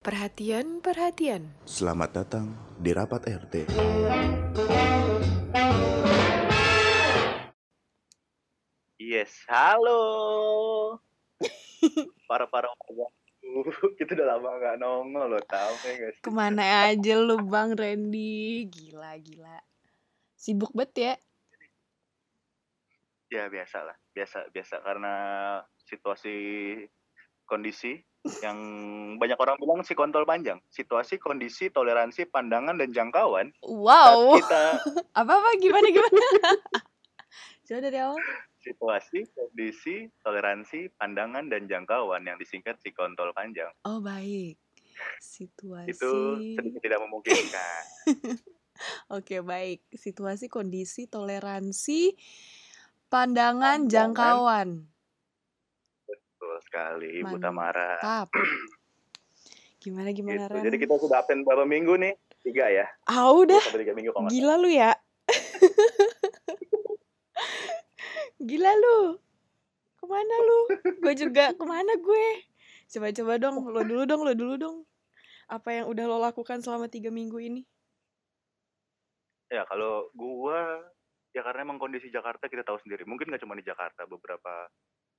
Perhatian, perhatian. Selamat datang di rapat RT. Yes, halo. para para kita udah lama nggak nongol loh, tahu ya guys. Ke mana aja lu Bang Randy? Gila, gila. Sibuk banget ya? Ya biasa lah, biasa biasa karena situasi kondisi yang banyak orang bilang si kontol panjang, situasi, kondisi, toleransi, pandangan dan jangkauan. Wow. Kita Apa-apa gimana gimana? Coba dari awal. situasi, kondisi, toleransi, pandangan dan jangkauan yang disingkat si kontol panjang. Oh, baik. Situasi. Itu sedikit tidak memungkinkan. Oke, baik. Situasi, kondisi, toleransi, pandangan, Pandangan. jangkauan. Sekali, Ibu. Tamara. Gimana gimana Gitu. Ren? Jadi kita sudah absen berapa minggu nih? Tiga ya? Ah, udah. Tiga minggu kalau nggak Gila lu ya. Gila lu. Ke mana lu? Gue juga ke mana gue? Coba-coba dong, lo dulu dong, lo dulu dong. Apa yang udah lo lakukan selama tiga minggu ini? Ya kalau gua ya karena emang kondisi Jakarta kita tahu sendiri. Mungkin nggak cuma di Jakarta, beberapa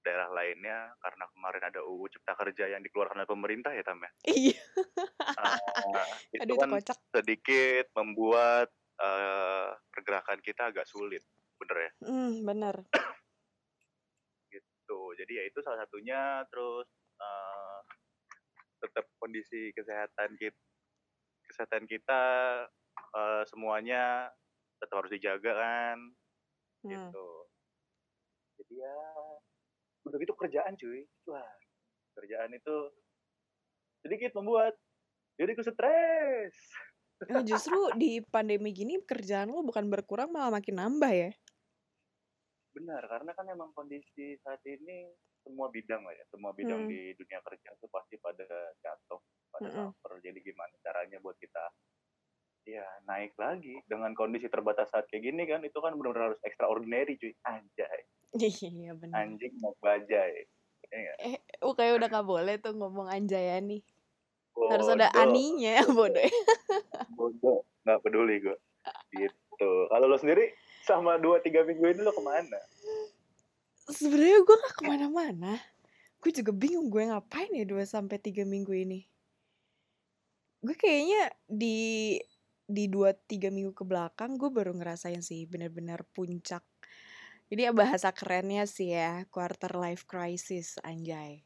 daerah lainnya karena kemarin ada UU Cipta Kerja yang dikeluarkan oleh pemerintah ya Tam ya. Iya, Ah, itu aduh kan kocak. sedikit membuat eh, pergerakan kita agak sulit, bener ya. Hmm, bener. Gitu. Jadi ya itu salah satunya. Terus eh, tetap kondisi kesehatan kita, kesehatan kita eh, semuanya tetap harus dijaga kan. Hmm. gitu jadi ya udah gitu kerjaan cuy. Wah kerjaan itu sedikit membuat diriku stres. Nah, justru di pandemi gini kerjaan lo bukan berkurang malah makin nambah ya? benar karena kan emang kondisi saat ini semua bidang lah ya. Semua bidang Hmm. di dunia kerja itu pasti pada jatuh pada Mm-mm. suffer jadi gimana caranya buat kita ya naik lagi? Dengan kondisi terbatas saat kayak gini kan itu kan benar-benar harus extraordinary cuy. Anjay Iya bener. anjing mau bajai ya nggak? Eh, uh, kayak udah gak boleh tuh ngomong Anjayani. Harus ada aninya, bodoh. ya. bodoh nggak peduli gue gitu kalau lo sendiri sama dua tiga minggu ini lo ke mana Sebenarnya gue gak ke mana-mana. Gue juga bingung gue ngapain ya 2 sampai tiga minggu ini. Gue kayaknya di di 2-3 minggu ke belakang gue baru ngerasain sih bener-bener puncak. Jadi ya bahasa kerennya sih ya, quarter life crisis anjay.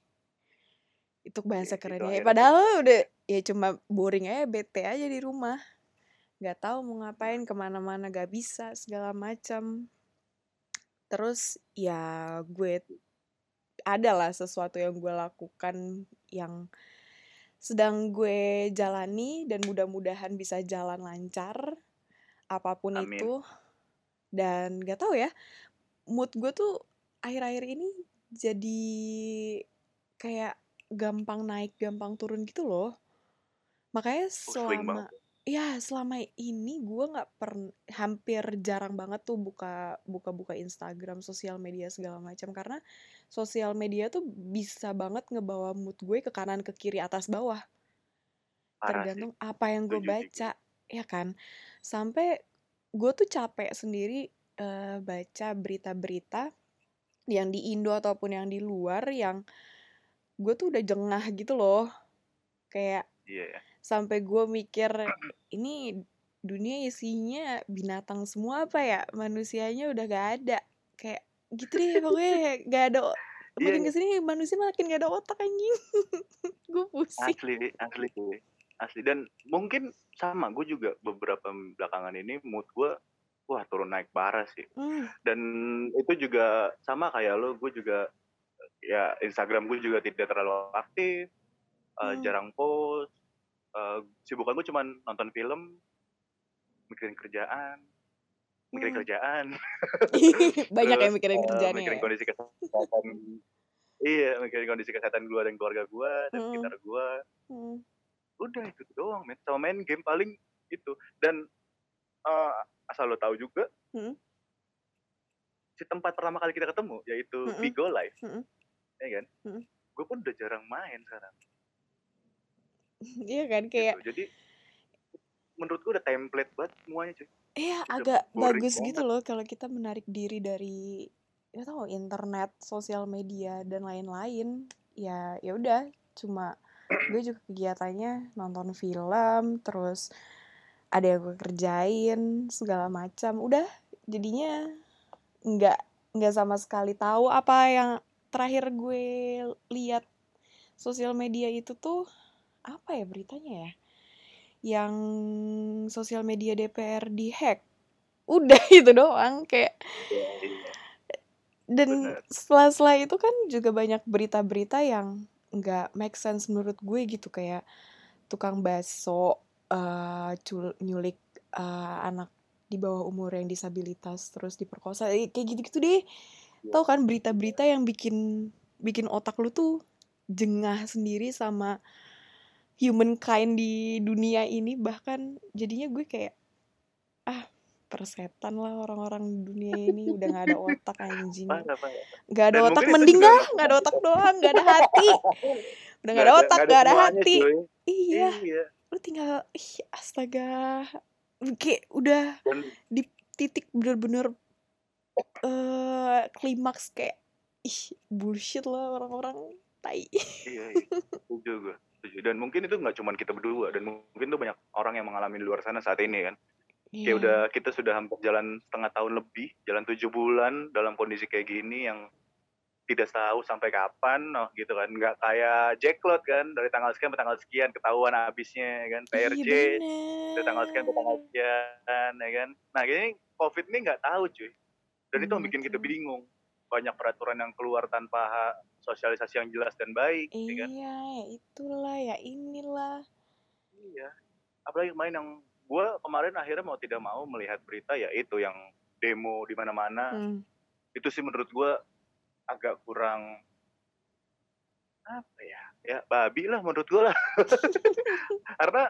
Itu bahasa Iya, gitu kerennya. akhirnya. Padahal udah ya cuma boring aja bete aja di rumah. Gak tahu mau ngapain ke mana-mana gak bisa segala macam. Terus ya gue ada lah sesuatu yang gue lakukan yang sedang gue jalani dan mudah-mudahan bisa jalan lancar apa pun Amin. itu dan gak tahu ya mood gue tuh akhir-akhir ini jadi kayak gampang naik gampang turun gitu loh. Makanya Oh, selama ya selama ini gue nggak pernah hampir jarang banget tuh buka buka buka Instagram sosial media segala macam. Karena sosial media tuh bisa banget ngebawa mood gue ke kanan ke kiri atas bawah. Parah sih. Tergantung apa yang gue baca ya kan? Sampai gue tuh capek sendiri eh, baca berita-berita yang di Indo ataupun yang di luar yang gue tuh udah jengah gitu loh. Kayak iya ya. sampai gue mikir ini dunia isinya binatang semua apa ya? Manusianya udah gak ada. Kayak gitu deh pokoknya gak ada iya makin iya. ke sini manusia makin gak ada otak anjing. Gue pusing. Asli asli asli. Dan mungkin sama gue juga beberapa belakangan ini mood gue wah turun naik parah sih. Hmm, dan itu juga sama kayak lo gue juga ya Instagram gue juga tidak terlalu aktif eh, hmm. jarang post eh, sibukan gue cuman nonton film mikirin kerjaan mikirin Hmm. kerjaan. Banyak yang terus mikirin eh, kerjaannya mikirin ya? kondisi kesehatan. Iya mikirin kondisi kesehatan gue dan keluarga gue dan Hmm, sekitar gue hmm. udah itu doang men. Sama main game paling itu. Dan eh, asal lo tahu juga Hmm. si tempat pertama kali kita ketemu yaitu Mm-mm. Bigo Live Mm-mm. ya kan Mm-mm. gue pun udah jarang main sekarang Iya kan kayak gitu jadi menurut gue udah template banget semuanya cuy Iya Udah agak bagus gitu banget. loh kalau kita menarik diri dari ya tau internet, sosial media dan lain-lain. Ya ya udah cuma gue juga kegiatannya nonton film, terus ada yang gue kerjain segala macam. Udah jadinya nggak nggak sama sekali tahu apa yang terakhir gue lihat sosial media itu tuh apa ya beritanya ya? Yang sosial media DPR dihack. Udah itu doang kayak Iya, dan bener. setelah setelah itu kan juga banyak berita-berita yang nggak make sense menurut gue gitu kayak tukang bakso eh, cul- nyulik eh, anak di bawah umur yang disabilitas terus diperkosa. Eh, kayak gitu-gitu deh. Tau kan berita-berita yang bikin bikin otak lu tuh jengah sendiri sama humankind di dunia ini. Bahkan jadinya gue kayak ah persetan lah orang-orang di dunia ini. Udah nggak ada otak anjing. Nggak ada Dan otak mending dah nggak ada otak doang. Nggak ada hati. Udah nggak ada otak nggak ada hati. cuy. iya. Iya lu tinggal ih astaga kayak udah dan di titik bener-bener eh klimaks kayak ih bullshit lah orang-orang tai iya, iya. setuju gue setuju dan mungkin itu nggak cuma kita berdua dan mungkin tuh banyak orang yang mengalami di luar sana saat ini kan Iya. kayak udah kita sudah hampir jalan setengah tahun lebih jalan tujuh bulan dalam kondisi kayak gini yang tidak tahu sampai kapan oh gitu kan. Nggak kayak Jacklot kan. Dari tanggal sekian ke tanggal sekian ketahuan habisnya ya kan PRJ iya dari tanggal sekian ke tanggal sekian ya kan. Nah ini covid ini nggak tahu cuy. Dan itu yang Nggak bikin kita bingung. Banyak peraturan yang keluar tanpa sosialisasi yang jelas dan baik ya kan. Iya ya itulah ya inilah. Iya. Apalagi kemarin yang gue kemarin akhirnya mau tidak mau melihat berita ya itu yang demo di mana-mana. Hmm. itu sih menurut gue agak kurang apa ya? Ya babi lah menurut gue lah. Karena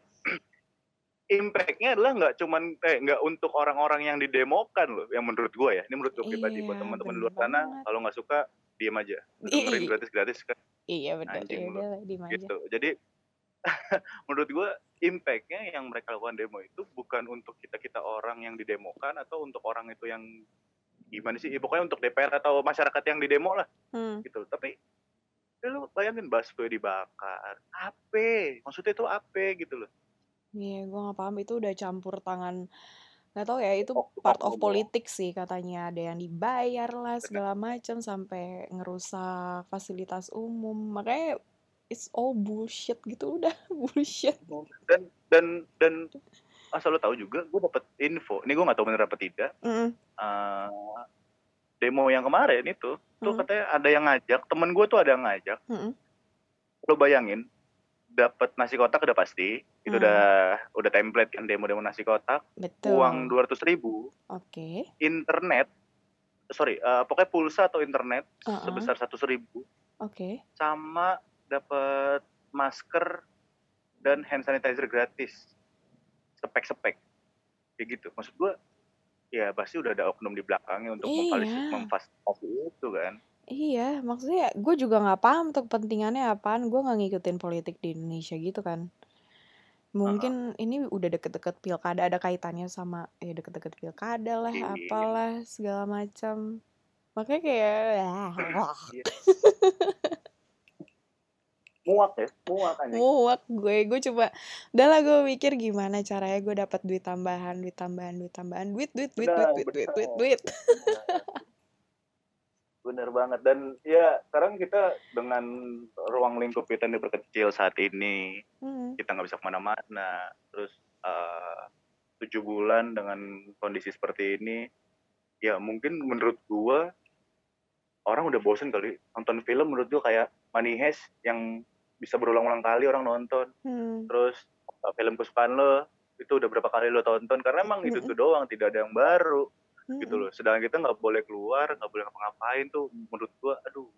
impactnya adalah nggak cuman eh nggak untuk orang-orang yang didemokan loh yang menurut gue ya. Ini menurut gue pribadi buat Iya, teman-teman di bener luar sana kalau nggak suka diem aja. Ih, dengerin ih. gratis-gratis kan. Iya bener anjing ya lu aja. gitu. Jadi menurut gue impactnya yang mereka lakukan demo itu bukan untuk kita kita orang yang didemokan atau untuk orang itu yang gimana sih? Ya, pokoknya untuk DPR atau masyarakat yang didemo lah. Hmm. gitu. Tapi ya lu bayangin busway dibakar apa maksudnya itu apa gitu loh. Iya, gue nggak paham. Itu udah campur tangan nggak tahu ya itu Oknum part of oknum. politik sih katanya. Ada yang dibayar lah segala macam sampai ngerusak fasilitas umum. Makanya it's all bullshit gitu. Udah bullshit. Dan dan dan asal lo tahu juga gue dapet info ini gue nggak tahu bener apa tidak Mm-mm. eh, demo yang kemarin itu tuh Hmm. katanya ada yang ngajak temen gue tuh ada yang ngajak Mm-mm. lo bayangin dapat nasi kotak udah pasti itu Hmm. udah udah template kan demo-demo nasi kotak betul uang dua ratus ribu oke internet sorry eh, pokoknya pulsa atau internet Uh-uh. sebesar seratus ribu oke sama dapat masker dan hand sanitizer gratis spek-spek kayak gitu. Maksud gua ya pasti udah ada oknum di belakangnya untuk memfasilitasi Iya. memfasilitasi itu kan? Iya maksudnya gue juga nggak paham tuh kepentingannya apaan. Gue nggak ngikutin politik di Indonesia gitu kan. Mungkin ini udah deket-deket pilkada ada kaitannya sama ya deket-deket pilkada lah Iya. apalah segala macam. Makanya kayak muak ya muak anjing. Muak gue gue coba udah lah gue mikir gimana caranya gue dapat duit tambahan duit tambahan duit tambahan duit duit duit duit duit duit duit duit. Bener banget dan ya sekarang kita dengan ruang lingkup kita yang diperkecil saat ini Hmm, kita nggak bisa ke mana-mana. Terus eh, tujuh bulan dengan kondisi seperti ini ya mungkin menurut gua orang udah bosen kali. Nonton film menurut gua kayak Money Heist yang bisa berulang-ulang kali orang nonton. Hmm, terus eh, film kesukaan lo itu udah berapa kali lo tonton? Karena emang itu Mm-mm. tuh doang tidak ada yang baru hmm, gitu loh. Sedangkan kita nggak boleh keluar nggak boleh ngapa-ngapain tuh menurut gua aduh.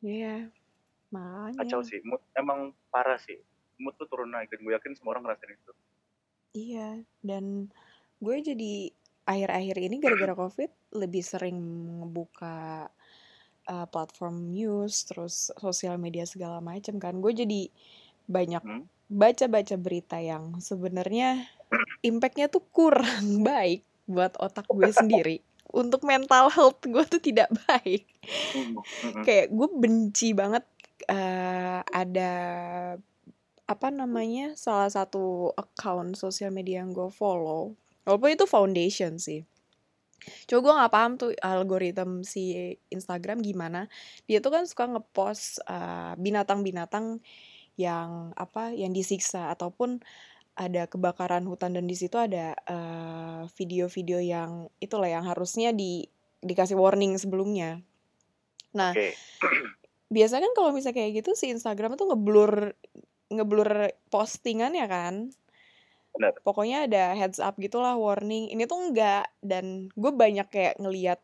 Iya makanya. Kacau sih mood emang parah sih. Mood tuh turun naik dan gue yakin semua orang ngerasain itu. Iya, dan gue jadi akhir-akhir ini gara-gara COVID lebih sering ngebuka uh, platform news, terus sosial media segala macam kan. Gue jadi banyak Hmm. baca-baca berita yang sebenarnya impactnya tuh kurang baik buat otak gue sendiri. Untuk mental health gue tuh tidak baik. Hmm. Kayak gue benci banget eh, ada apa namanya salah satu account sosial media yang gue follow. Walaupun itu foundation sih. Coba gue nggak paham tuh algoritma si Instagram gimana. Dia tuh kan suka ngepost eh, binatang-binatang yang apa yang disiksa ataupun ada kebakaran hutan dan di situ ada eh, video-video yang itulah yang harusnya di dikasih warning sebelumnya. Nah, Oke. biasanya kan kalau misalnya kayak gitu si Instagram tuh ngeblur ngeblur postingannya kan. Benar. Pokoknya ada heads up gitulah warning. Ini tuh enggak dan gue banyak kayak ngeliat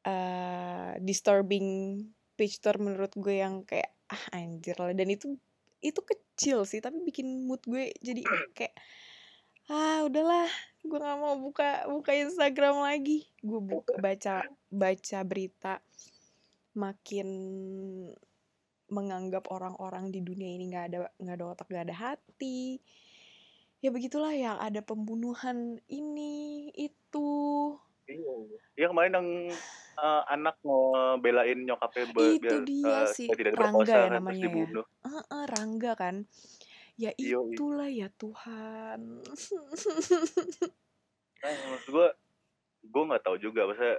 eh disturbing picture menurut gue yang kayak ah anjir lah dan itu itu kecil sih tapi bikin mood gue jadi kayak ah udahlah gue nggak mau buka buka Instagram lagi gue buka baca baca berita makin menganggap orang-orang di dunia ini nggak ada nggak ada otak nggak ada hati ya begitulah yang ada pembunuhan ini itu Iya. Kemarin yang eh, anak ngebelain nyokapnya be- itu biar dia eh, si tidak Rangga ya kan namanya ya dibunuh. Heeh, Rangga kan ya itulah ya Tuhan Nah, maksud gue, gue nggak tahu juga. Maksudnya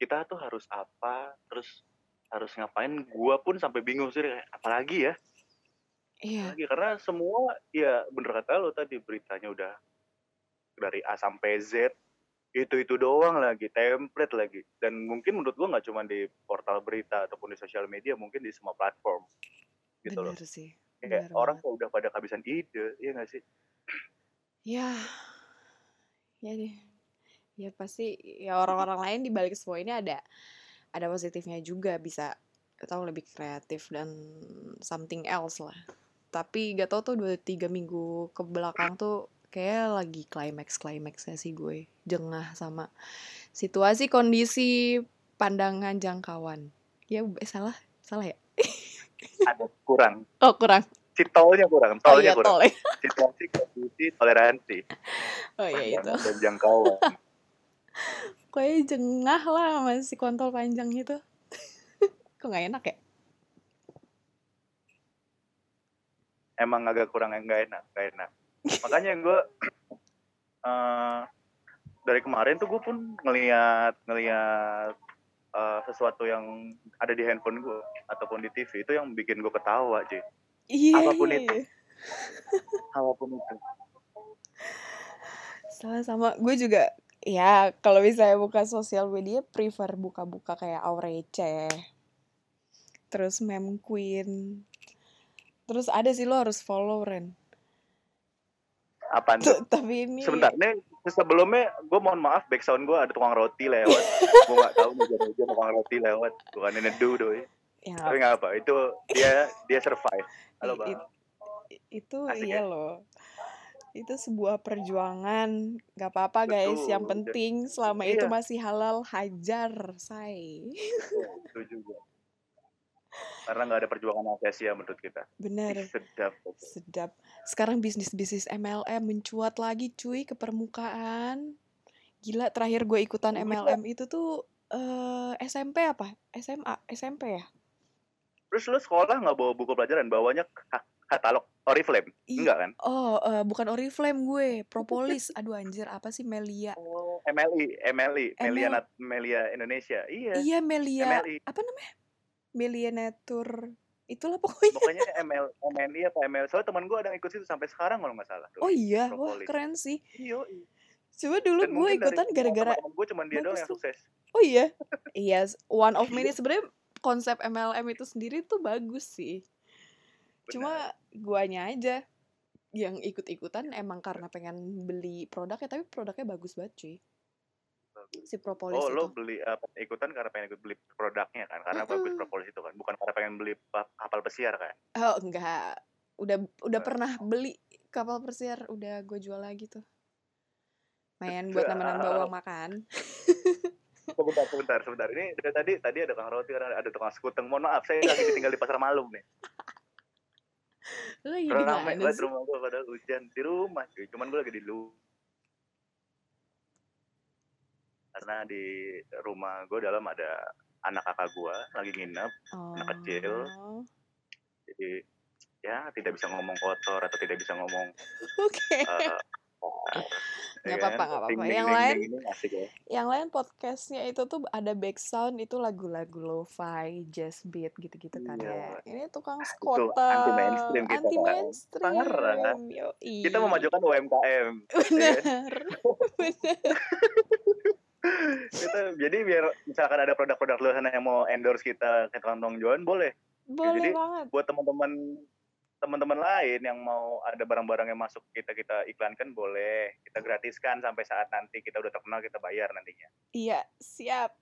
kita tuh harus apa, terus harus ngapain. Gue pun sampai bingung sih, apalagi ya, iya apalagi karena semua ya bener kata lo tadi beritanya udah dari A sampai Z itu itu doang lagi, template lagi. Dan mungkin menurut gue nggak cuma di portal berita ataupun di sosial media, mungkin di semua platform gitu loh. bener sih Kayak bener orang banget kok udah pada kehabisan ide, iya nggak sih? ya ya deh ya pasti ya orang-orang lain di balik semua ini ada ada positifnya juga bisa tahu lebih kreatif dan something else lah tapi gak tau tuh dua tiga minggu ke belakang tuh kayak lagi climax climaxnya sih gue jengah sama situasi kondisi pandangan jangkauan ya eh, salah salah ya Ada kurang. oh kurang Si tolnya kurang, oh tolnya iya kurang. tol ya Situasi, kondisi, toleransi. oh iya itu pandangan dan jangkauan. Kayaknya jengah lah masih kontol panjang itu. Kok nggak enak ya? Emang agak kurang yang nggak enak, nggak enak. Makanya gue eh dari kemarin tuh gue pun ngeliat ngeliat eh, sesuatu yang ada di handphone gue ataupun di TV itu yang bikin gue ketawa cuy. Iya, Apa pun iya, itu. iya. Apa pun itu. Sama-sama. Gue juga, ya kalau misalnya buka sosial media, prefer buka-buka kayak Aurece. Terus Mem Queen. Terus ada sih lo harus follow, Ren. Apaan tuh? Tapi ini... Sebentar, nih sebelumnya gue mohon maaf backsound gue ada tukang roti lewat. gue nggak tahu meja-meja tukang roti lewat. Bukan ini nedu doi. Ya, Tapi nggak apa, itu dia dia survive. Halo bang. it- itu Asik iya ya? loh. Itu sebuah perjuangan. Gak apa-apa guys. Yang Betul. penting selama itu Iya. masih halal, hajar, say. Itu juga. Karena nggak ada perjuangan yang sia-sia menurut kita. Bener. Ih, sedap. Sedap. Sekarang bisnis-bisnis MLM mencuat lagi cuy ke permukaan. Gila, terakhir gue ikutan. MLM itu tuh eh SMP apa? SMA, SMP ya? Terus lu sekolah nggak bawa buku pelajaran, bawanya ka- katalog Oriflame? Enggak kan? Oh, eh, bukan Oriflame gue, Propolis. Aduh anjir, apa sih Melia? Oh, MLI, MLI, Melia, ML Nat- Melia Indonesia. Iya, Iya, Melia. MLI. Apa namanya? Natur. Itulah pokoknya. Pokoknya ML, MLI apa ML. Soalnya teman gue ada yang ikut situ sampai sekarang kalau nggak salah. Oh Doi, iya, wah Propolis. keren sih. Iya, Coba dulu gue ikutan gara-gara gue cuman dia doang yang tuh. sukses. Oh iya, iya. One of many sebenarnya konsep MLM itu sendiri tuh bagus sih. benar. Cuma guanya aja yang ikut-ikutan emang karena pengen beli produknya, tapi produknya bagus banget cuy. Bagus. Si propolis Oh, lo itu. beli apa, ikutan karena pengen ikut beli produknya kan? Karena bagus Mm-mm. propolis itu kan, bukan karena pengen beli pa- kapal pesiar kan? Oh enggak, udah udah Eh, pernah beli kapal persiar, udah gue jual lagi tuh. Main buat nambah-nambah Sedap. uang makan. Sebentar, sebentar, sebentar. Ini dari tadi tadi ada tukang roti, ada ada tukang sekuteng. Mohon maaf, saya lagi ditinggal di pasar Malum nih. Lu lagi di mana sih? rumah gue padahal hujan di rumah cuy. Cuman gue lagi di lu karena di rumah gue dalam ada anak kakak gue lagi nginep anak kecil Oh, jadi ya tidak bisa ngomong kotor atau tidak bisa ngomong oke. eh, Nggak ya apa-apa, kan? nggak apa-apa. Yang lain, ya. yang lain podcastnya itu tuh ada background itu lagu-lagu lo-fi, jazz beat gitu-gitu kan Iya. ya. Ini tukang Itu anti mainstream kita anti kan. mainstream. Parah. Yoi. Kita memajukan UMKM. Bener. Bener. Kita jadi biar misalkan ada produk-produk luar sana yang mau endorse kita ke kantong Joan boleh. Boleh jadi banget. buat teman-teman teman-teman lain yang mau ada barang-barang yang masuk kita kita iklankan boleh kita gratiskan sampai saat nanti kita udah terkenal kita bayar nantinya Iya, siap.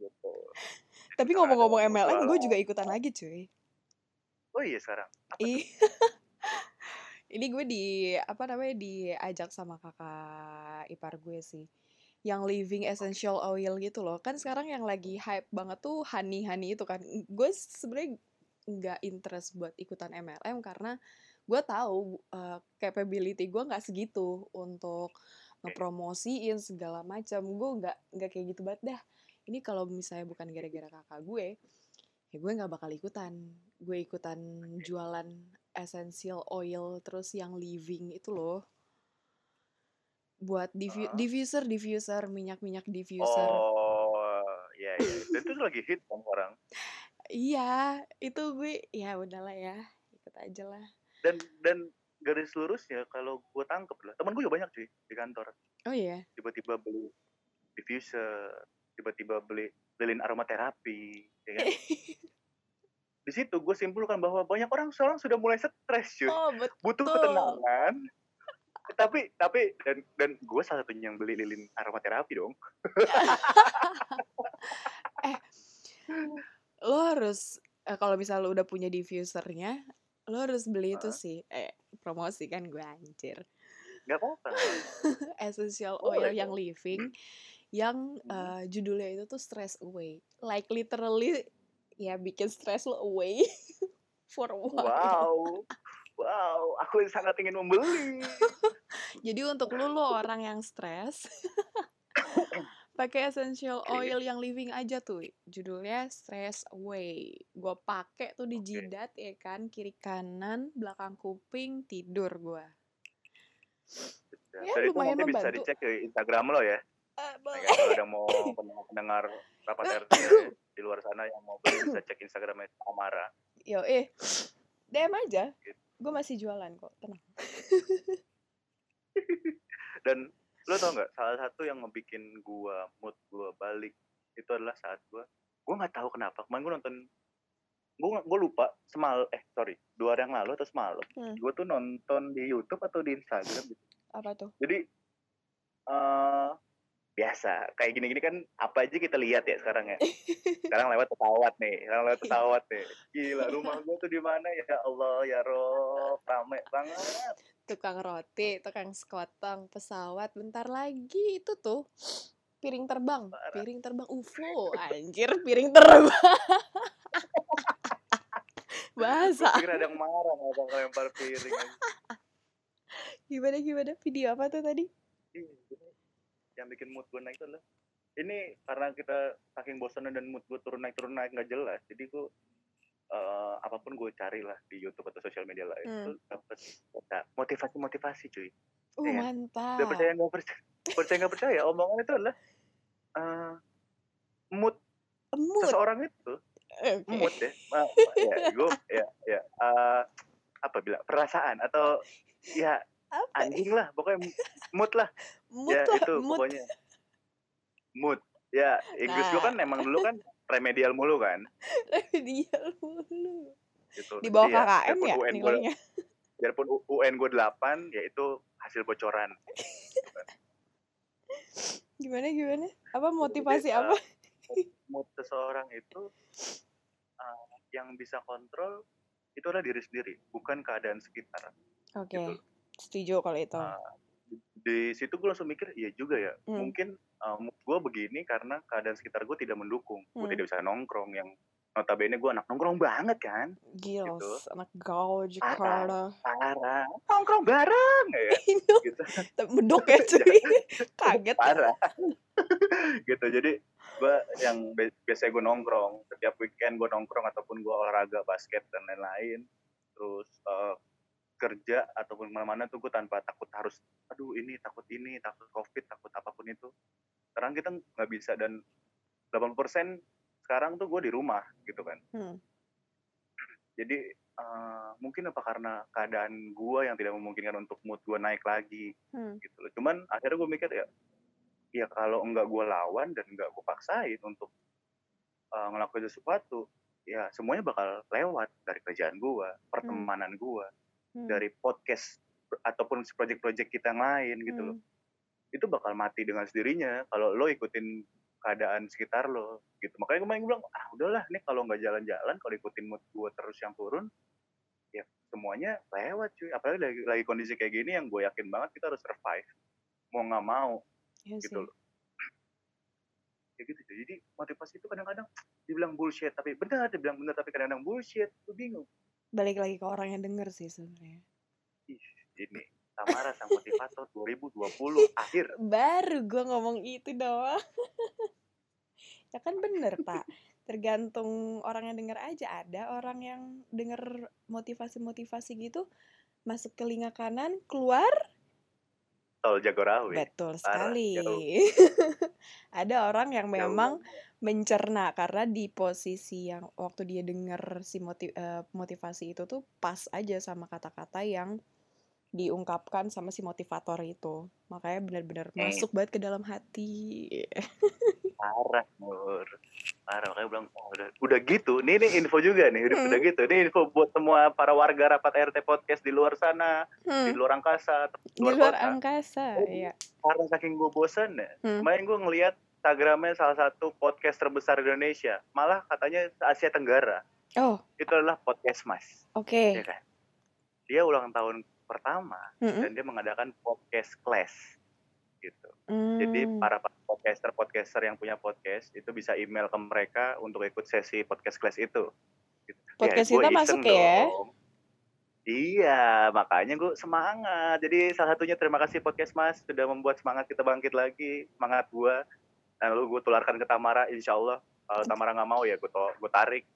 gitu Tapi ngomong-ngomong MLM, gue juga ikutan lagi cuy. oh iya sekarang. Ini gue di apa namanya diajak sama kakak ipar gue sih. Yang living essential oil gitu loh. Kan sekarang yang lagi hype banget tuh honey honey itu kan. Gue sebenarnya nggak interest buat ikutan MLM karena gue tahu uh, capability gue nggak segitu untuk ngepromosiin segala macam. Gue nggak nggak kayak gitu banget dah. Ini kalau misalnya bukan gara-gara kakak gue, ya gue nggak bakal ikutan gue ikutan jualan essential oil terus yang living itu loh buat diffu- Heeh. diffuser diffuser minyak minyak diffuser. Oh iya iya. Itu lagi hit kan orang. Iya itu gue ya udahlah ya ikut aja lah. Dan dan garis lurusnya kalau gue tangkep lah teman gue juga banyak cuy di kantor. Oh iya? Tiba-tiba beli diffuser tiba-tiba beli lilin aromaterapi ya kan? Di situ gue simpulkan bahwa banyak orang sekarang sudah mulai stres cuy. Oh butuh betul ketenangan tapi tapi dan dan gue salah satunya yang beli lilin aromaterapi dong. Lo harus eh, kalau misal lo udah punya diffusernya lo harus beli itu Hah? sih. Eh promosi kan gue anjir. Nggak apa-apa. Essential boleh oil yang dong living yang Hmm. uh, judulnya itu tuh stress away. Like literally ya bikin stress lo away for a while. Wow wow aku sangat ingin membeli. Jadi untuk lu lo orang yang stres pakai essential oil yang living aja tuh. Judulnya stress away gue pakai tuh di jidat ya kan? Kiri kanan belakang kuping tidur gue Ya, ya dan itu lumayan nanti bisa membantu. dicek di Instagram lo ya. Nah, boleh. kalau ada mau pendengar rapat RT di luar sana yang mau beli bisa cek Instagramnya Amara yo eh DM aja. Gitu. Gue masih jualan kok tenang. Dan lo tau nggak salah satu yang ngebikin gua mood gua balik itu adalah saat gua gua nggak tahu kenapa kemarin gua nonton gua gua lupa semal eh sorry dua hari yang lalu atau semalam Hmm. gua tuh nonton di YouTube atau di Instagram gitu. Apa tuh? Jadi eh biasa. Kayak gini-gini kan apa aja kita lihat ya sekarang ya. Sekarang lewat pesawat nih sekarang lewat pesawat nih. Gila rumah gua tuh di mana ya? Allah ya Rob. Rame banget. Tukang roti, tukang sekotong, pesawat, bentar lagi itu tuh piring terbang, parah. piring terbang. UFO, anjir piring terbang, bahasa. pikir ada yang marah mau lempar piring. Gimana gimana? Video apa tuh tadi? Yang bikin mood gue naik itu adalah ini karena kita saking bosannya dan mood gue turun naik turun naik nggak jelas jadi gue eh, apa pun gue cari lah di YouTube atau sosial media lain Hmm. tuh dapet motivasi motivasi cuy Uh ya kan? udah percaya mantap. nggak percaya percaya nggak percaya omongan itu adalah eh, mood Mood. seseorang itu Oke. mood ya Ma- ya gue ya ya eh, apa bilang perasaan atau ya Apa? anjing lah pokoknya mood lah Mood ya lah, itu mood. pokoknya mood ya Inggris gue Nah, kan emang dulu kan remedial mulu kan dia mulu. gitu Di jadi bawah ya KKM biarpun ya UN gue nilainya. biarpun U- UN gue 8 ya itu hasil bocoran Gimana gimana? Apa jadi motivasi eh, apa? mood, seseorang itu eh, yang bisa kontrol itu adalah diri sendiri bukan keadaan sekitar Oke, gitu setuju kalau itu. Eh, di situ gue langsung mikir iya juga ya Hmm. mungkin uh, gue begini karena keadaan sekitar gue tidak mendukung gue Hmm. tidak bisa nongkrong yang notabene gue anak nongkrong banget kan Gils, Gitu. anak gaul parah Jakarta. parah nongkrong bareng ya Itu gitu medok ya cuy. Kaget. parah gitu jadi gue yang bi- biasanya gue nongkrong setiap weekend gue nongkrong ataupun gue olahraga basket dan lain-lain terus eh, kerja ataupun ke mana-mana tuh gue tanpa takut harus aduh ini takut ini takut covid takut apa pun itu sekarang kita nggak bisa dan 80% sekarang tuh gue di rumah gitu kan Hmm. jadi eh, mungkin apa karena keadaan gue yang tidak memungkinkan untuk mood gue naik lagi Hmm. gitu loh. Cuman akhirnya gue mikir ya, ya kalau enggak gue lawan dan enggak gue paksain untuk uh, ngelakuin sesuatu, ya semuanya bakal lewat dari kerjaan gue, pertemanan gue, Hmm. dari podcast ataupun project-project kita yang lain gitu loh. Hmm. Itu bakal mati dengan sendirinya kalau lo ikutin keadaan sekitar lo gitu. Makanya kemarin gue bilang, ah udahlah nih kalau nggak jalan-jalan, kalau ikutin mood gue terus yang turun, ya semuanya lewat cuy. Apalagi lagi, lagi kondisi kayak gini yang gue yakin banget kita harus survive. Mau nggak mau Iya gitu loh. Kayak gitu. Jadi motivasi itu kadang-kadang dibilang bullshit, tapi benar, dibilang benar tapi kadang-kadang bullshit. Gue bingung. Balik lagi ke orang yang denger sih sebenarnya. Ih, ini Tamara sang motivator 2020 akhir. Baru gue ngomong itu doang. ya kan bener pak. Tergantung orang yang denger aja. Ada orang yang denger motivasi-motivasi gitu masuk telinga kanan, keluar Tol Jagorawi. Betul sekali. Ada orang yang memang mencerna karena di posisi yang waktu dia denger si moti- eh, motivasi itu tuh pas aja sama kata-kata yang diungkapkan sama si motivator itu. Makanya benar-benar Eh. masuk banget ke dalam hati. Parah, Nur. Parah, makanya bilang, oh, udah, udah gitu. Nih, nih info juga nih, udah, Hmm. udah gitu. Ini info buat semua para warga rapat RT Podcast di luar sana, di Hmm, luar angkasa, di di luar luar kota. angkasa, Oh, ya. Karena saking gue bosen ya, Hmm. kemarin gue ngeliat Instagramnya salah satu podcast terbesar di Indonesia. Malah katanya Asia Tenggara. Oh, Itu adalah Podcast Mas. oke. Ya kan? Dia ulang tahun pertama, Mm-mm. dan dia mengadakan podcast class. Gitu. Jadi Hmm. para podcaster-podcaster yang punya podcast itu bisa email ke mereka untuk ikut sesi podcast class itu. Gitu. Podcast gua kita masuk ya? dong. Iya, makanya gue semangat. Jadi salah satunya terima kasih podcast Mas sudah membuat semangat kita bangkit lagi, semangat gue. Dan lalu gue tularkan ke Tamara, insya Allah. Kalau Tamara nggak mau ya gue gue tarik,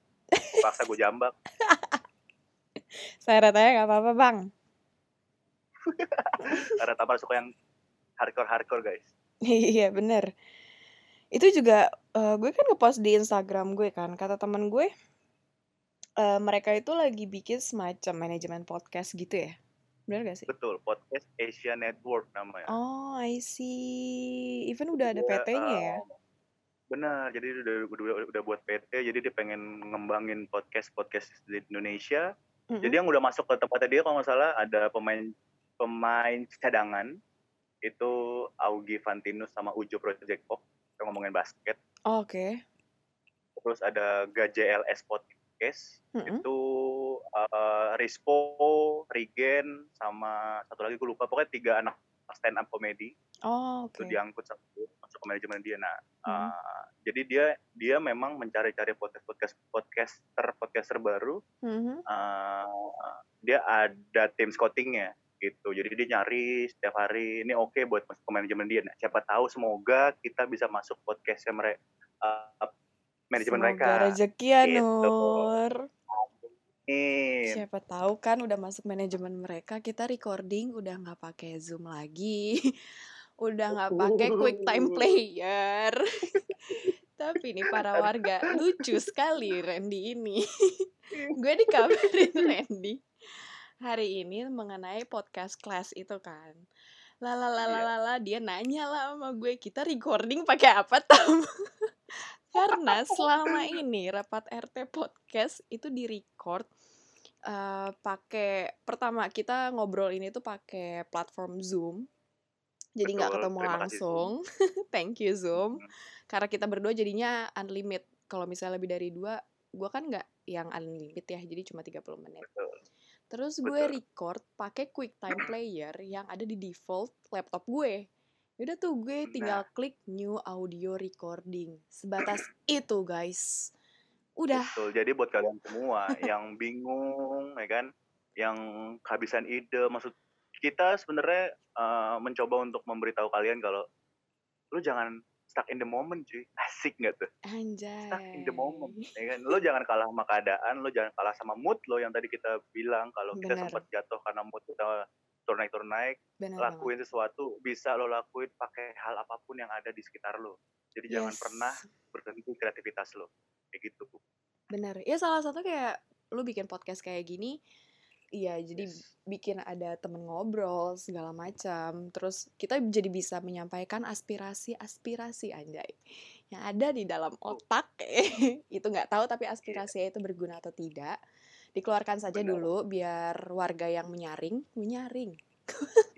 paksa gue jambak. Saya ratanya nggak apa-apa bang. Karena Tamara suka yang hardcore-hardcore guys. Iya bener. Itu juga eh, gue kan ngepost di Instagram gue kan. Kata teman gue, eh, mereka itu lagi bikin semacam manajemen podcast gitu ya. Bener gak sih? Betul, podcast Asia Network namanya. Oh, I see. Even udah ada PT-nya ya. eh, Benar, jadi udah, udah, udah buat PT, jadi dia pengen ngembangin podcast-podcast di Indonesia. Mm-mm. Jadi yang udah masuk ke tempatnya dia kalau nggak salah ada pemain pemain cadangan itu Augie Fantinus sama Ujo Project Pop yang ngomongin basket. Oh, Oke. Terus ada GJLS Podcast Mm-mm. itu eh, Rispo, Rigen sama satu lagi gue lupa pokoknya tiga anak stand up comedy Oh, itu oke. diangkut sama dia, masuk ke manajemen dia. Nah, Hmm. eh, jadi dia dia memang mencari-cari podcast podcast podcaster podcaster baru. Mhm. eh, dia ada tim scoutingnya gitu. Jadi dia nyari setiap hari ini oke buat masuk ke manajemen dia. Nah, siapa tahu semoga kita bisa masuk podcastnya mereka manajemen Semoga mereka. rezeki ya, Gitu. Nur. Amin. Siapa tahu kan udah masuk manajemen mereka, kita recording udah nggak pakai Zoom lagi. udah nggak pakai quick time player. Tapi nih para warga lucu sekali Randy ini. Gue dikabarin Randy hari ini mengenai podcast class itu kan. Lala lala Iya. lala dia nanya lah sama gue kita recording pakai apa tam? Karena selama ini rapat RT podcast itu di record eh pakai pertama kita ngobrol ini tuh pakai platform Zoom. Jadi nggak ketemu terima kasih, langsung. Thank you Zoom. Karena kita berdua jadinya unlimited. Kalau misalnya lebih dari dua, gue kan nggak yang unlimited ya, jadi cuma 30 menit. Betul. Terus gue Betul. record pakai QuickTime Player yang ada di default laptop gue. Udah tuh gue tinggal Nah. klik new audio recording. Sebatas itu guys. Udah. Betul. Jadi buat kalian semua yang bingung, ya kan, yang kehabisan ide, maksud kita sebenarnya uh, mencoba untuk memberitahu kalian kalau lu jangan stuck in the moment cuy asik nggak tuh Anjay. stuck in the moment ya kan lo jangan kalah sama keadaan lo jangan kalah sama mood lo yang tadi kita bilang kalau kita Bener. sempat jatuh karena mood kita turun naik turun naik Benar banget. lakuin sesuatu bisa lo lakuin pakai hal apa pun yang ada di sekitar lo jadi jangan Yes. pernah berhenti kreativitas lo kayak gitu Bu. Bener. Ya salah satu kayak lu bikin podcast kayak gini, iya jadi Yes. bikin ada temen ngobrol segala macam. Terus kita jadi bisa menyampaikan aspirasi-aspirasi anjay yang ada di dalam otak. itu nggak tahu tapi aspirasinya itu berguna atau tidak. Dikeluarkan saja Benar. dulu biar warga yang menyaring, menyaring.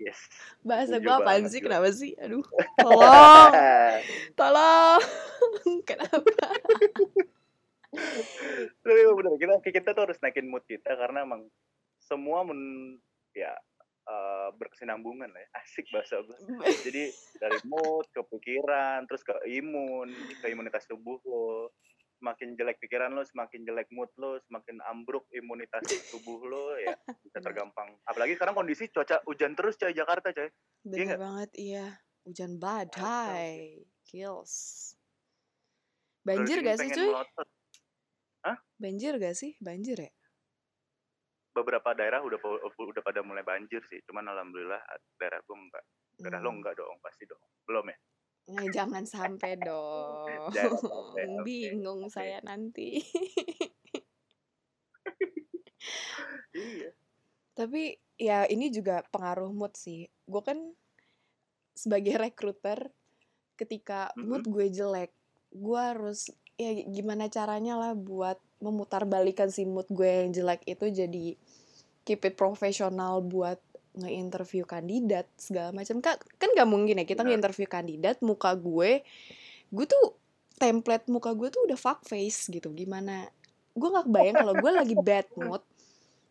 yes Bahasa gue apaan banget, sih? Kenapa sih? Aduh. Tolong. Tolong. Kenapa? Tapi bener kita kita tuh harus naikin mood kita karena emang semua men ya eh, berkesinambungan lah ya. Asik bahasa gue. Jadi dari mood ke pikiran, terus ke imun, ke imunitas tubuh lo. Semakin jelek pikiran lo, semakin jelek mood lo, semakin ambruk imunitas tubuh lo ya bisa tergampang. Apalagi sekarang kondisi cuaca hujan terus coy Jakarta coy. Bener nggak? banget, iya. Hujan badai. Kills. Banjir gak sih cuy? melotot. Banjir gak sih? Banjir ya? Beberapa daerah udah udah pada mulai banjir sih. Cuman alhamdulillah daerah gue enggak. Daerah lo Hmm. enggak dong, pasti dong. Belum ya? Eh, jangan sampai dong. Jangan sampai, oke, Bingung oke. saya nanti. Iya. Tapi ya ini juga pengaruh mood sih. Gue kan sebagai recruiter, ketika mood gue jelek, gue harus ya gimana caranya lah buat memutarbalikkan si mood gue yang jelek itu jadi keep it profesional buat nge-interview kandidat segala macam. Kan kan gak mungkin ya kita Benar. nge-interview kandidat muka gue gue tuh template muka gue tuh udah fuck face gitu. Gimana? Gue nggak kebayang kalau gue lagi bad mood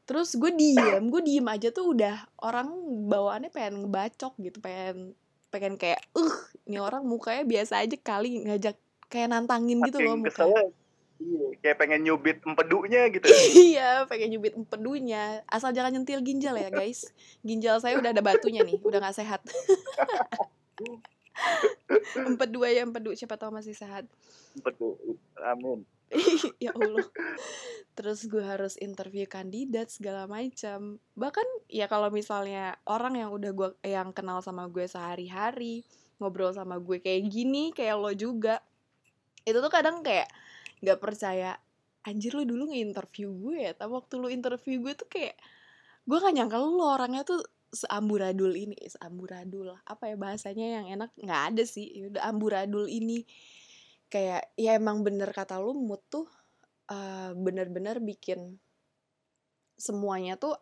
terus gue diem gue diem aja tuh udah orang bawaannya pengen ngebacok gitu pengen pengen kayak uh ini orang mukanya biasa aja kali ngajak kayak nantangin gitu loh muka. keselnya, iya, kayak pengen nyubit empedunya gitu. iya pengen nyubit empedunya. Asal jangan nyentil ginjal ya guys. Ginjal saya udah ada batunya nih udah nggak sehat. Empedu ya empedu. Siapa tahu masih sehat. Empedu. Amin. ya Allah. Terus gue harus interview kandidat segala macam. Bahkan ya kalau misalnya orang yang udah gue yang kenal sama gue sehari-hari ngobrol sama gue kayak gini kayak lo juga itu tuh kadang kayak nggak percaya anjir lu dulu nge-interview gue ya? Tapi waktu lu interview gue tuh kayak gue gak nyangka lu orangnya tuh seamburadul ini seamburadul apa ya bahasanya yang enak nggak ada sih. Ya udah amburadul ini. Kayak ya emang bener kata lu mood tuh eh, bener-bener bikin semuanya tuh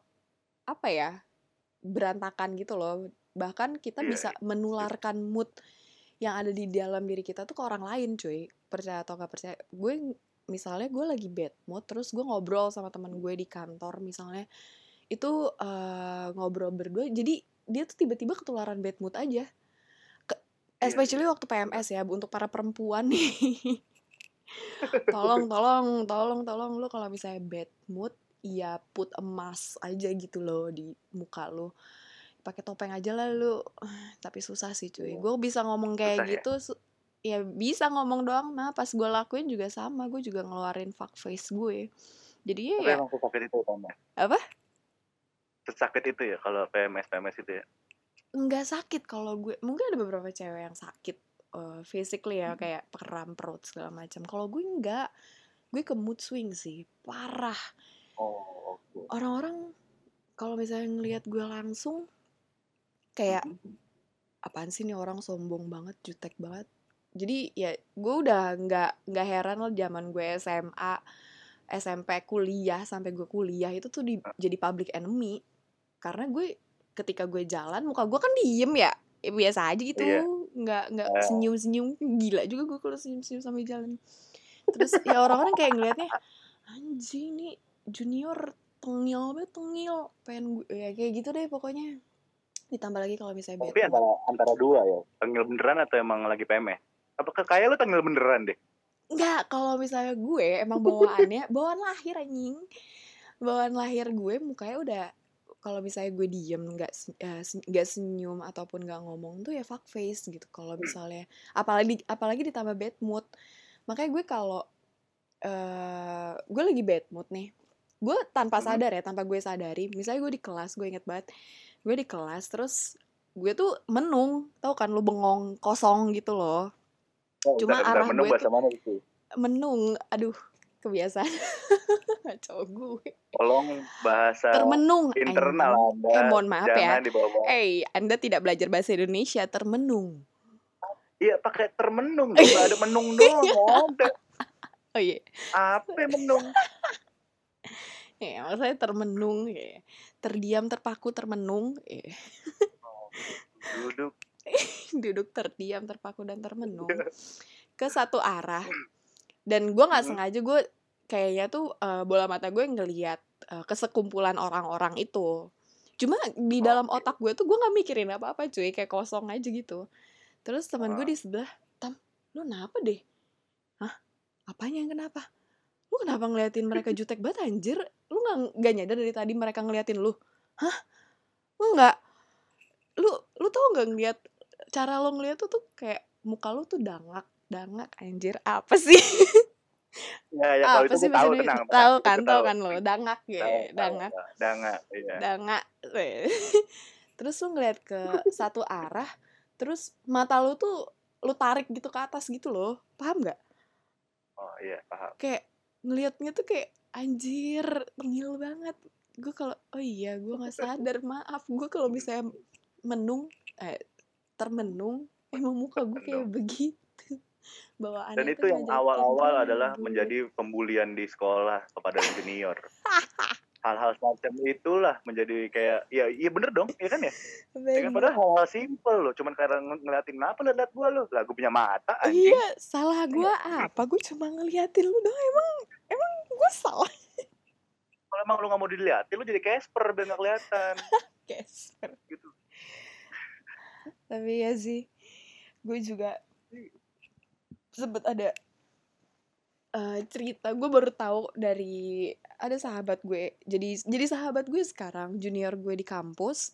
apa ya berantakan gitu loh. Bahkan kita Iya, bisa menularkan mood yang ada di dalam diri kita tuh ke orang lain cuy. Percaya atau nggak percaya. Gue misalnya gue lagi bad mood terus gue ngobrol sama teman gue di kantor misalnya itu eh, ngobrol berdua jadi dia tuh tiba-tiba ketularan bad mood aja. Ke- Iya, especially waktu PMS ya untuk para perempuan nih. Tolong tolong tolong tolong lu kalau misalnya bad mood ya put emas aja gitu loh di muka lu pakai topeng aja lah lu. Tapi susah sih cuy. Gue bisa ngomong kayak Susah ya? gitu su- ya bisa ngomong doang. Nah pas gue lakuin juga sama. Gue juga ngeluarin fuck face gue. Jadi ya, Tapi ya. emang sesakit itu Tama. apa? Sesakit itu ya kalau PMS PMS itu ya. nggak sakit kalau gue mungkin ada beberapa cewek yang sakit eh, physically ya Mhm. kayak kram perut segala macam. Kalau gue nggak gue ke mood swing sih. Parah. Oh, orang-orang kalau misalnya ngelihat gue langsung kayak apaan sih nih orang sombong banget jutek banget? Jadi ya gue udah nggak nggak heran loh zaman gue SMA SMP kuliah sampai gue kuliah itu tuh di, jadi public enemy. Karena gue ketika gue jalan muka gue kan diem ya, ya biasa aja gitu. Iya. nggak nggak Eh. senyum senyum gila juga gue kalau senyum senyum sambil jalan. Terus ya orang-orang kayak ngelihatnya anjing nih junior tengil banget tengil. Pengen gue ya kayak gitu deh pokoknya ditambah lagi kalau misalnya Tapi antara antara dua ya. Tengil beneran atau emang lagi PMS? Apakah kayak lu tengil beneran deh? Enggak, kalau misalnya gue emang bawaannya bawaan lahir anjing. Bawaan lahir gue mukanya udah kalau misalnya gue diem nggak eh, nggak senyum ataupun nggak ngomong tuh ya fuck face gitu kalau misalnya apalagi apalagi ditambah bad mood makanya gue kalau eh gue lagi bad mood nih gue tanpa Mhm. sadar ya tanpa gue sadari misalnya gue di kelas gue inget banget gue di kelas terus gue tuh menung tau kan lu bengong kosong gitu loh Oh, Cuma bentar, bentar, arah menung gue bahasa mana itu? menung aduh kebiasaan cowok gue Tolong bahasa termenung internal. Anda. eh mohon maaf ya eh anda tidak belajar bahasa Indonesia termenung Iya, pakai termenung. Nggak ada menung doang. ada. oh iya Apa menung? Ya maksudnya termenung ya terdiam terpaku termenung ya. Duduk. duduk terdiam terpaku dan termenung. Ke satu arah. Dan gue nggak Mhm. sengaja gue kayaknya tuh eh, bola mata gue ngeliat eh, kesekumpulan orang-orang itu. Cuma di dalam Oke. otak gue tuh gue nggak mikirin apa-apa cuy. Kayak kosong aja gitu. Terus teman gue di sebelah tam lu kenapa deh? Hah? Apanya yang kenapa lu kenapa ngeliatin mereka jutek banget anjir lu nggak nggak nyadar dari tadi mereka ngeliatin lu hah lu nggak lu lu tau nggak ngeliat cara lo ngeliat tuh tuh kayak muka lu tuh dangak dangak anjir apa sih Ya, ya apa itu sih tahu tenang. Indonesia? tahu tenang. kan tahu kan lo dangak ya tahu, dangak tahu. Dangak, iya. dangak terus lu ngeliat ke satu arah terus mata lu tuh lu tarik gitu ke atas gitu loh paham nggak Oh iya, paham. kayak ngelihatnya tuh kayak anjir tengil banget. Gue kalau oh iya gue nggak sadar maaf. Gue kalau misalnya menung eh termenung emang muka gue kayak begitu. Bawaannya Dan itu yang awal-awal adalah menjadi pembulian di sekolah kepada junior. Hal-hal semacam itulah menjadi kayak ya iya bener dong, iya kan ya? Ya kan Bener. padahal hal-hal simpel loh, cuman karena ng- ngeliatin apa lu liat gua lu, lah gua punya mata anjing. iya salah gue apa gue cuma ngeliatin lu dong emang emang gue salah Kalau emang lu gak mau diliatin, lu jadi Casper biar gak kelihatan. Casper gitu. tapi ya sih gue juga sempet ada eh, cerita. Gue baru tahu dari ada sahabat gue. Jadi jadi sahabat gue sekarang junior gue di kampus.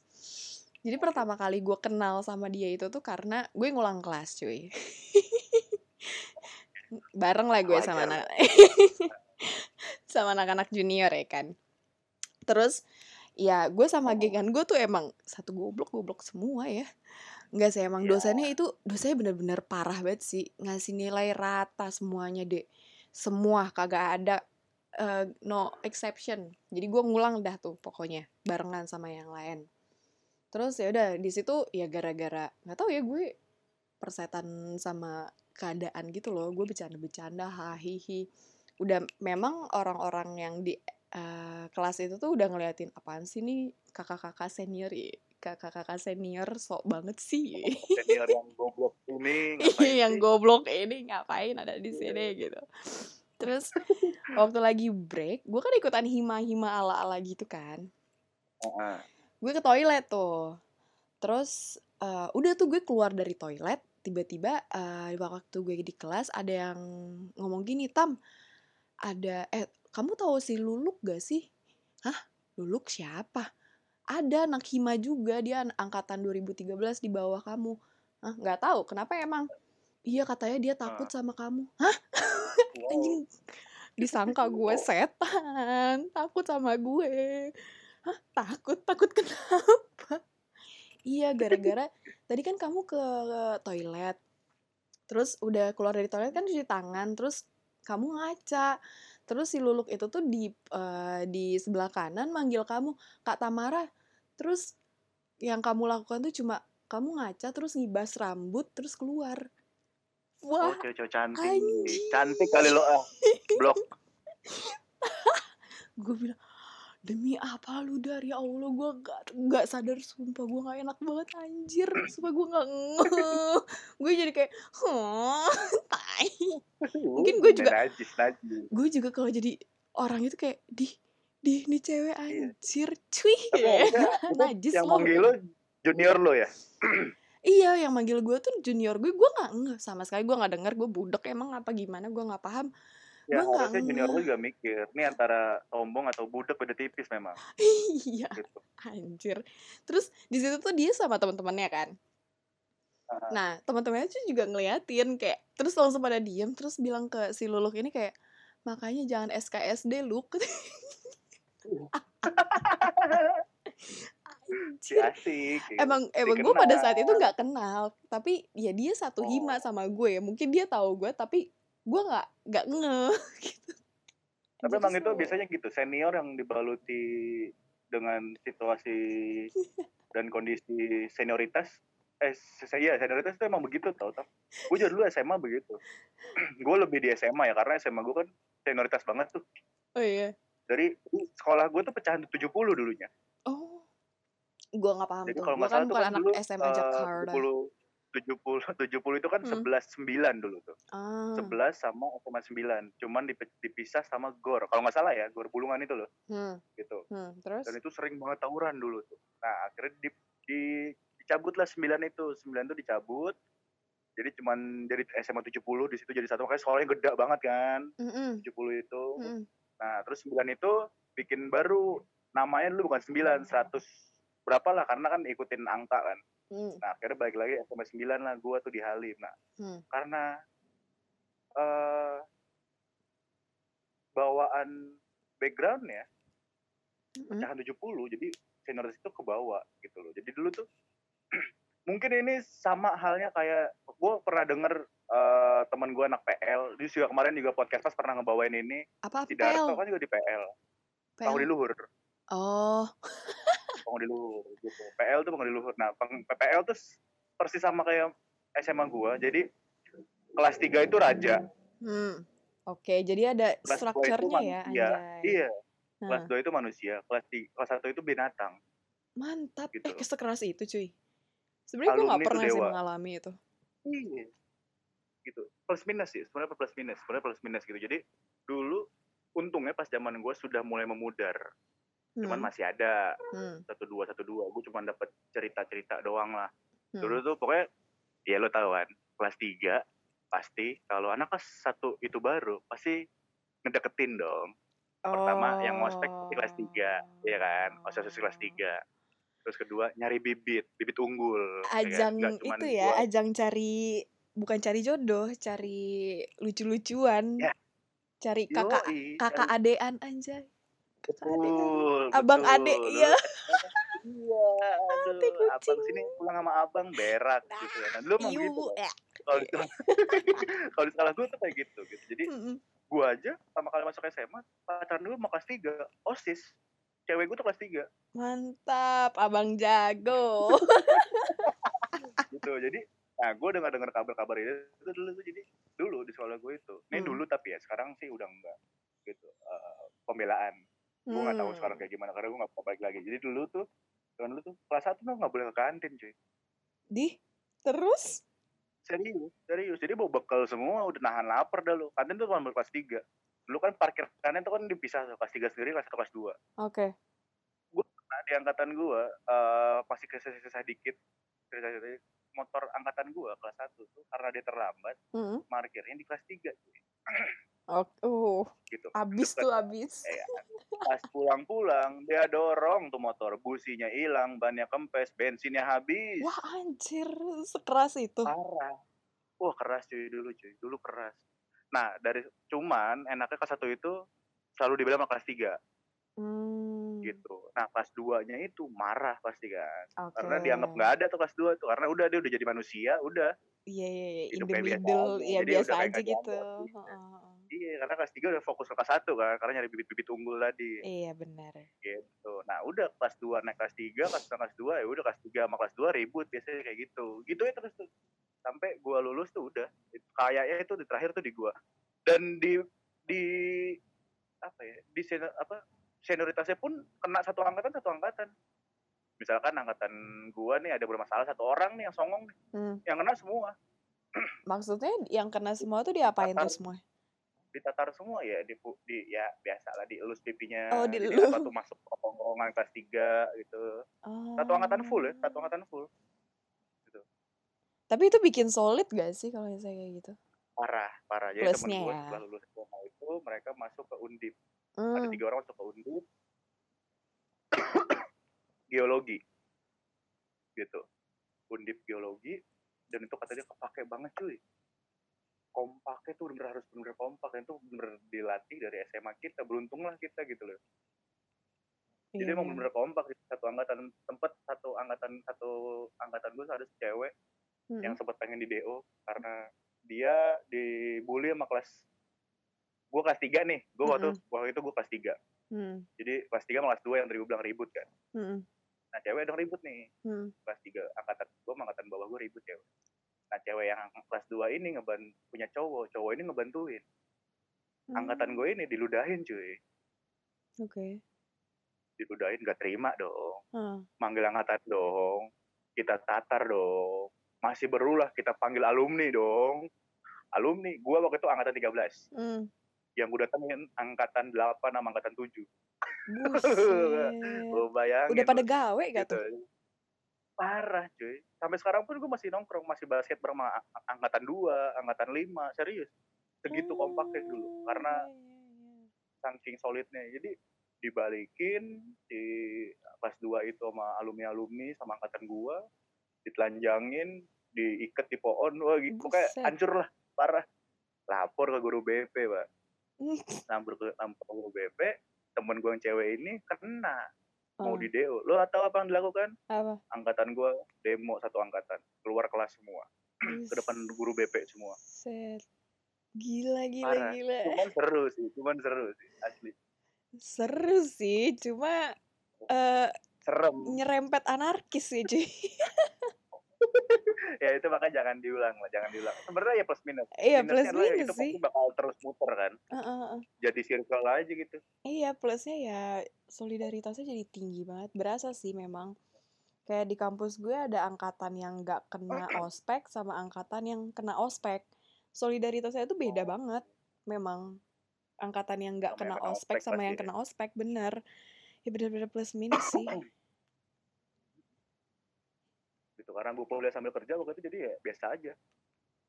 Jadi pertama kali gue kenal sama dia itu tuh karena gue ngulang kelas cuy. Bareng lah gue sama anak sama anak-anak junior ya kan. Terus ya gue sama gengan gue tuh emang satu goblok goblok semua ya. Enggak sih emang Iya. dosennya itu dosennya bener-bener parah banget sih. Ngasih nilai rata semuanya deh semua kagak ada eh, no exception. Jadi gue ngulang dah tuh pokoknya barengan sama yang lain. Terus ya udah di situ ya gara-gara nggak tahu ya gue persetan sama keadaan gitu loh. Gue bercanda-bercanda hahihi. Udah memang orang-orang yang di eh, kelas itu tuh udah ngeliatin apaan sih nih kakak-kakak senior kakak-kakak senior sok banget sih. Senior yang goblok ini ngapain yang sih? goblok ini ngapain ada di sini gitu. Terus waktu lagi break gue kan ikutan hima-hima ala-ala gitu kan. Heeh. gue ke toilet tuh. Terus eh, udah tuh gue keluar dari toilet tiba-tiba eh, waktu gue di kelas ada yang ngomong gini tam ada eh kamu tahu si Luluk gak sih? Hah? Luluk siapa ada anak hima juga dia an- angkatan 2013 di bawah kamu. Hah, nggak tahu kenapa emang? Iya katanya dia takut sama kamu. Hah? Wow. anjing disangka gue setan takut sama gue. Hah, takut takut kenapa? Iya gara-gara tadi kan kamu ke toilet terus udah keluar dari toilet kan cuci tangan terus kamu ngaca terus si luluk itu tuh di eh, di sebelah kanan manggil kamu kak Tamara terus yang kamu lakukan tuh cuma kamu ngaca terus ngibas rambut terus keluar Oh, wah cewek-cewek cantik. anjing. Cantik kali lo ah. Blok. gue bilang demi apa lu dari Allah gue gak, gak sadar sumpah gue gak enak banget anjir sumpah gue gak gue jadi kayak tai Mungkin gue juga- gue juga kalau jadi orang itu kayak di di ini cewek anjir cuy itu najis yang lo manggil lo junior lo ya? Iya, yang manggil gue tuh junior gue, gue nggak ngeh sama sekali. Gue nggak denger, gue budek emang apa gimana, gue nggak paham. Ya nggak harusnya junior lu ngeh. juga mikir, ini antara sombong atau budek beda tipis memang. Iya, Gitu. anjir. Terus di situ tuh dia sama teman-temannya kan. Nah, teman-temannya tuh juga ngeliatin kayak terus langsung pada diem terus bilang ke si Luluk ini kayak makanya jangan SKSD Luk. Anjir. asik. Emang emang gue pada saat itu nggak kenal, tapi ya dia satu hima Oh. sama gue. Mungkin dia tahu gue tapi gue nggak nggak ngeh gitu. Tapi emang itu biasanya gitu, senior yang dibaluti dengan situasi dan kondisi senioritas eh saya senioritas itu emang begitu tau tau. Gue juga dulu SMA begitu. gue lebih di SMA ya karena SMA gue kan senioritas banget tuh. Oh iya. Dari sekolah gue tuh pecahan 70 dulunya. Oh. Gue nggak paham Jadi tuh. kalau nggak kan salah tuh bukan kan anak dulu SMA eh, Jakarta. 70 70 70 itu kan Hmm. 11 9 dulu tuh. Ah. 11 sama SMA 9. Cuman dipisah sama GOR. Kalau nggak salah ya, GOR Bulungan itu loh, Hmm. gitu. Hmm. Terus? Dan itu sering banget tawuran dulu tuh. Nah, akhirnya di, di dicabut lah 9 itu. 9 itu dicabut. Jadi cuman jadi SMA 70 di situ jadi satu makanya sekolahnya gede banget kan. Mm-mm. 70 itu. Mm-mm. Nah, terus 9 itu bikin baru namanya dulu bukan 9, 100 berapa lah karena kan ikutin angka kan. Hmm. Nah, akhirnya balik lagi SMA 9 lah gua tuh di Halim. Nah, Hmm. karena eh bawaan backgroundnya Mm-mm. pecahan 70 jadi senioritas itu ke bawah gitu loh jadi dulu tuh mungkin ini sama halnya kayak gue pernah denger eh, teman gue anak PL dia juga kemarin juga podcast pas pernah ngebawain ini Apa si PL? Darto kan juga di PL PL. penghuni luhur Oh. penghuni luhur gitu PL tuh penghuni luhur nah peng- PPL tuh persis sama kayak SMA gue jadi kelas 3 itu raja Hmm. Oke, jadi ada kelas 2 itu strukturnya ya, anjay. iya kelas Nah, 2 itu manusia kelas 3, kelas 1 itu binatang mantap. Gitu. Eh, sekeras itu, cuy. Sebenarnya gue tuh pernah sih mengalami itu. Iya. Gitu. Plus minus sih, sebenarnya plus minus, sebenarnya plus minus gitu. Jadi dulu untungnya pas zaman gue sudah mulai memudar, cuman Hmm. masih ada Hmm. satu dua satu dua. Gue cuma dapat cerita-cerita doang lah. Hmm. Dulu tuh pokoknya ya lo tahu kan, kelas 3 pasti kalau anak kelas satu itu baru pasti ngedeketin dong. Pertama yang ngospek pasti kelas 3, ya kan? Osis kelas 3. Terus kedua nyari bibit, bibit unggul. ya kan? Ajang cuman itu ya, gua- ajang cari bukan cari jodoh, cari lucu-lucuan. Ya. Cari kakak Yoi, kakak cari- adean anjay. Kakak adean. Betul, Abang betul. adek, Dulu iya. Iya, aduh, abang sini pulang sama abang berak gitu ya. Nah, dulu emang Iu, gitu. eh. Kalau sekolah, kalau di sekolah gue tuh kayak gitu, gitu. Jadi Mm-mm. gue aja sama kali masuk SMA, pacaran dulu mau kelas 3, OSIS. Cewek gue tuh kelas 3, Mantap, abang jago. gitu. Jadi, nah gue dengar dengar kabar-kabar itu, itu dulu tuh jadi dulu di sekolah gue itu. Ini Hmm. dulu tapi ya sekarang sih udah enggak gitu. Eh, pembelaan. Gue nggak tahu Hmm. sekarang kayak gimana karena gue nggak balik lagi. Jadi dulu tuh, kan dulu tuh kelas satu tuh nggak boleh ke kantin cuy. Di terus Serius, serius. Jadi bawa bekal semua, udah nahan lapar dah lu. Kantin tuh cuma kelas 3. Dulu kan parkir kantin tuh kan dipisah tuh. Kelas 3 sendiri, kelas 1, kelas 2. Oke. Nah, di angkatan gua, eh masih kesisa-sisa dikit. Sisa-sisa motor angkatan gua, kelas 1 tuh, karena dia terlambat, Mm. parkirnya di kelas 3. Cuy. Oke. Uh, Gitu. abis Deket. tuh abis. Iya. Pas pulang-pulang, dia dorong tuh motor. Businya hilang, bannya kempes, bensinnya habis. Wah anjir, sekeras itu. Parah. Wah keras cuy dulu cuy, dulu keras. Nah dari cuman enaknya kelas satu itu selalu dibilang sama kelas 3 Hmm. Gitu. Nah kelas 2-nya itu marah pasti kan. Oke. Karena dianggap nggak ada tuh kelas 2 tuh. Karena udah dia udah jadi manusia, udah. Iya iya iya, in the biasa middle, aja. ya biasa aja gitu. Iya. Iya, karena kelas 3 udah fokus ke kelas 1 kan. Karena nyari bibit-bibit unggul tadi. Iya benar. Gitu. Nah udah kelas 2 naik kelas 3, kelas 1 kelas 2 ya udah kelas 3 sama kelas 2 ribut biasanya kayak gitu. Gitu ya terus tuh. Sampai gua lulus tuh udah. Kayaknya itu di terakhir tuh di gua. Dan di di apa ya? Di senior, apa senioritasnya pun kena satu angkatan satu angkatan. Misalkan angkatan gua nih ada bermasalah satu orang nih yang songong nih. Hmm. Yang kena semua. Maksudnya yang kena semua tuh diapain tuh semua? ditatar semua ya di, di ya biasa lah dielus pipinya Oh, jadi dielus. apa tuh masuk ke tongkrongan kelas 3 gitu Oh. satu angkatan full ya satu angkatan full gitu Tapi itu bikin solid gak sih kalau misalnya kayak gitu? parah parah jadi temen gue ya. setelah lulus SMA itu mereka masuk ke undip ada Hmm. tiga orang masuk ke undip geologi. Gitu. Undip geologi dan itu katanya kepake banget cuy. Kompaknya tuh bener harus bener kompak dan itu bener dilatih dari SMA kita. Beruntung lah kita gitu loh. Jadi Iya, emang iya. bener kompak satu angkatan sempet satu angkatan satu angkatan gue ada cewek Mm-mm. yang sempat pengen di DO karena dia dibully sama kelas gue kelas 3 nih. Gue waktu waktu itu gue kelas 3 Hmm. jadi kelas 3 sama kelas 2 yang tadi gue bilang ribut kan. Mm-mm. nah cewek dong ribut nih. Hmm. kelas 3 angkatan gue angkatan bawah gue ribut cewek. Nah cewek yang kelas 2 ini ngeban punya cowok cowok ini ngebantuin. Angkatan gue ini diludahin cuy. Oke. diludahin gak terima dong. Ah. manggil angkatan dong. Kita tatar dong. Masih berulah kita panggil alumni dong. Alumni gue waktu itu angkatan 13 Hmm. Yang gue datengin angkatan 8 sama angkatan 7 Buset. Lo bayangin Udah pada gawe gak gitu. tuh? Parah cuy. Sampai sekarang pun gue masih nongkrong, masih basket bareng sama angkatan 2, angkatan 5, serius. Segitu kompaknya dulu. Karena iya, iya, iya. saking solidnya. Jadi dibalikin di kelas 2 itu sama alumni-alumni sama angkatan gua ditelanjangin diikat di pohon wah gitu kayak hancur lah parah lapor ke guru BP pak Lapor ke guru BP temen gue yang cewek ini kena. Mau Ah, di DO lo tahu apa yang dilakukan? Apa? angkatan gue demo satu angkatan. Keluar kelas semua. Ke depan guru BP semua. Buset. Gila, gila, Parah. gila. cuman seru sih cuman seru sih asli. Seru sih, cuma eh serem. nyerempet anarkis sih cuy. ya itu makanya jangan diulang lah jangan diulang sebenarnya ya plus minus Iya, plus Minusnya ya minus itu sih. pasti bakal terus muter kan Heeh, heeh. jadi circle aja gitu Iya, plusnya ya solidaritasnya jadi tinggi banget. Berasa sih memang. Kayak di kampus gue ada angkatan yang gak kena ospek sama angkatan yang kena ospek. Solidaritasnya itu beda banget. Memang angkatan yang gak Sama yang kena kena ospek ospek sama yang pasti ya. kena ospek bener. Ya bener-bener plus minus sih. gitu karena gue kuliah sambil kerja waktu itu jadi ya biasa aja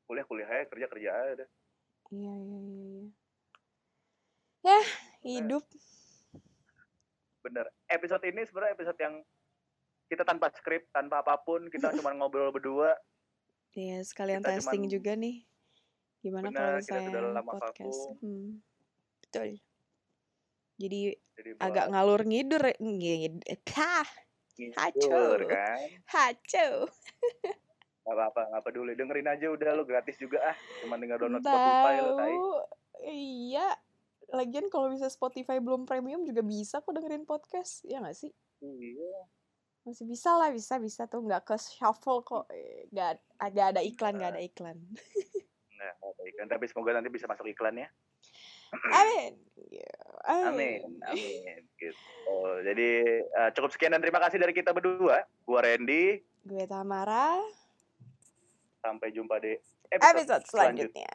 kuliah kuliah aja kerja kerja aja Iya, iya, iya, iya. Ya, hidup. bener episode ini sebenarnya episode yang kita tanpa skrip tanpa apa pun kita cuma ngobrol berdua Ya, sekalian Kita testing cuman- juga nih. Gimana kalau Benar, sudah misalnya lama podcast? Hmm. Betul. Jadi jadi agak ngalur ngidur ngid Kah, ngibur, hancur. kan hacu. nggak apa-apa nggak peduli dengerin aja udah lo gratis juga ah cuma tinggal download Spotify lo tai. Iya. Lagian kalau bisa Spotify belum premium juga bisa kok dengerin podcast. Ya nggak sih? iya Masih bisa lah, bisa bisa tuh nggak ke shuffle kok. Nggak ada ada iklan, nggak ada iklan. nggak apa iklan tapi semoga nanti bisa masuk iklan ya Amin. Amin amin gitu jadi eh, cukup sekian dan terima kasih dari kita berdua gua Randy Gue Tamara. sampai jumpa di Episode selanjutnya.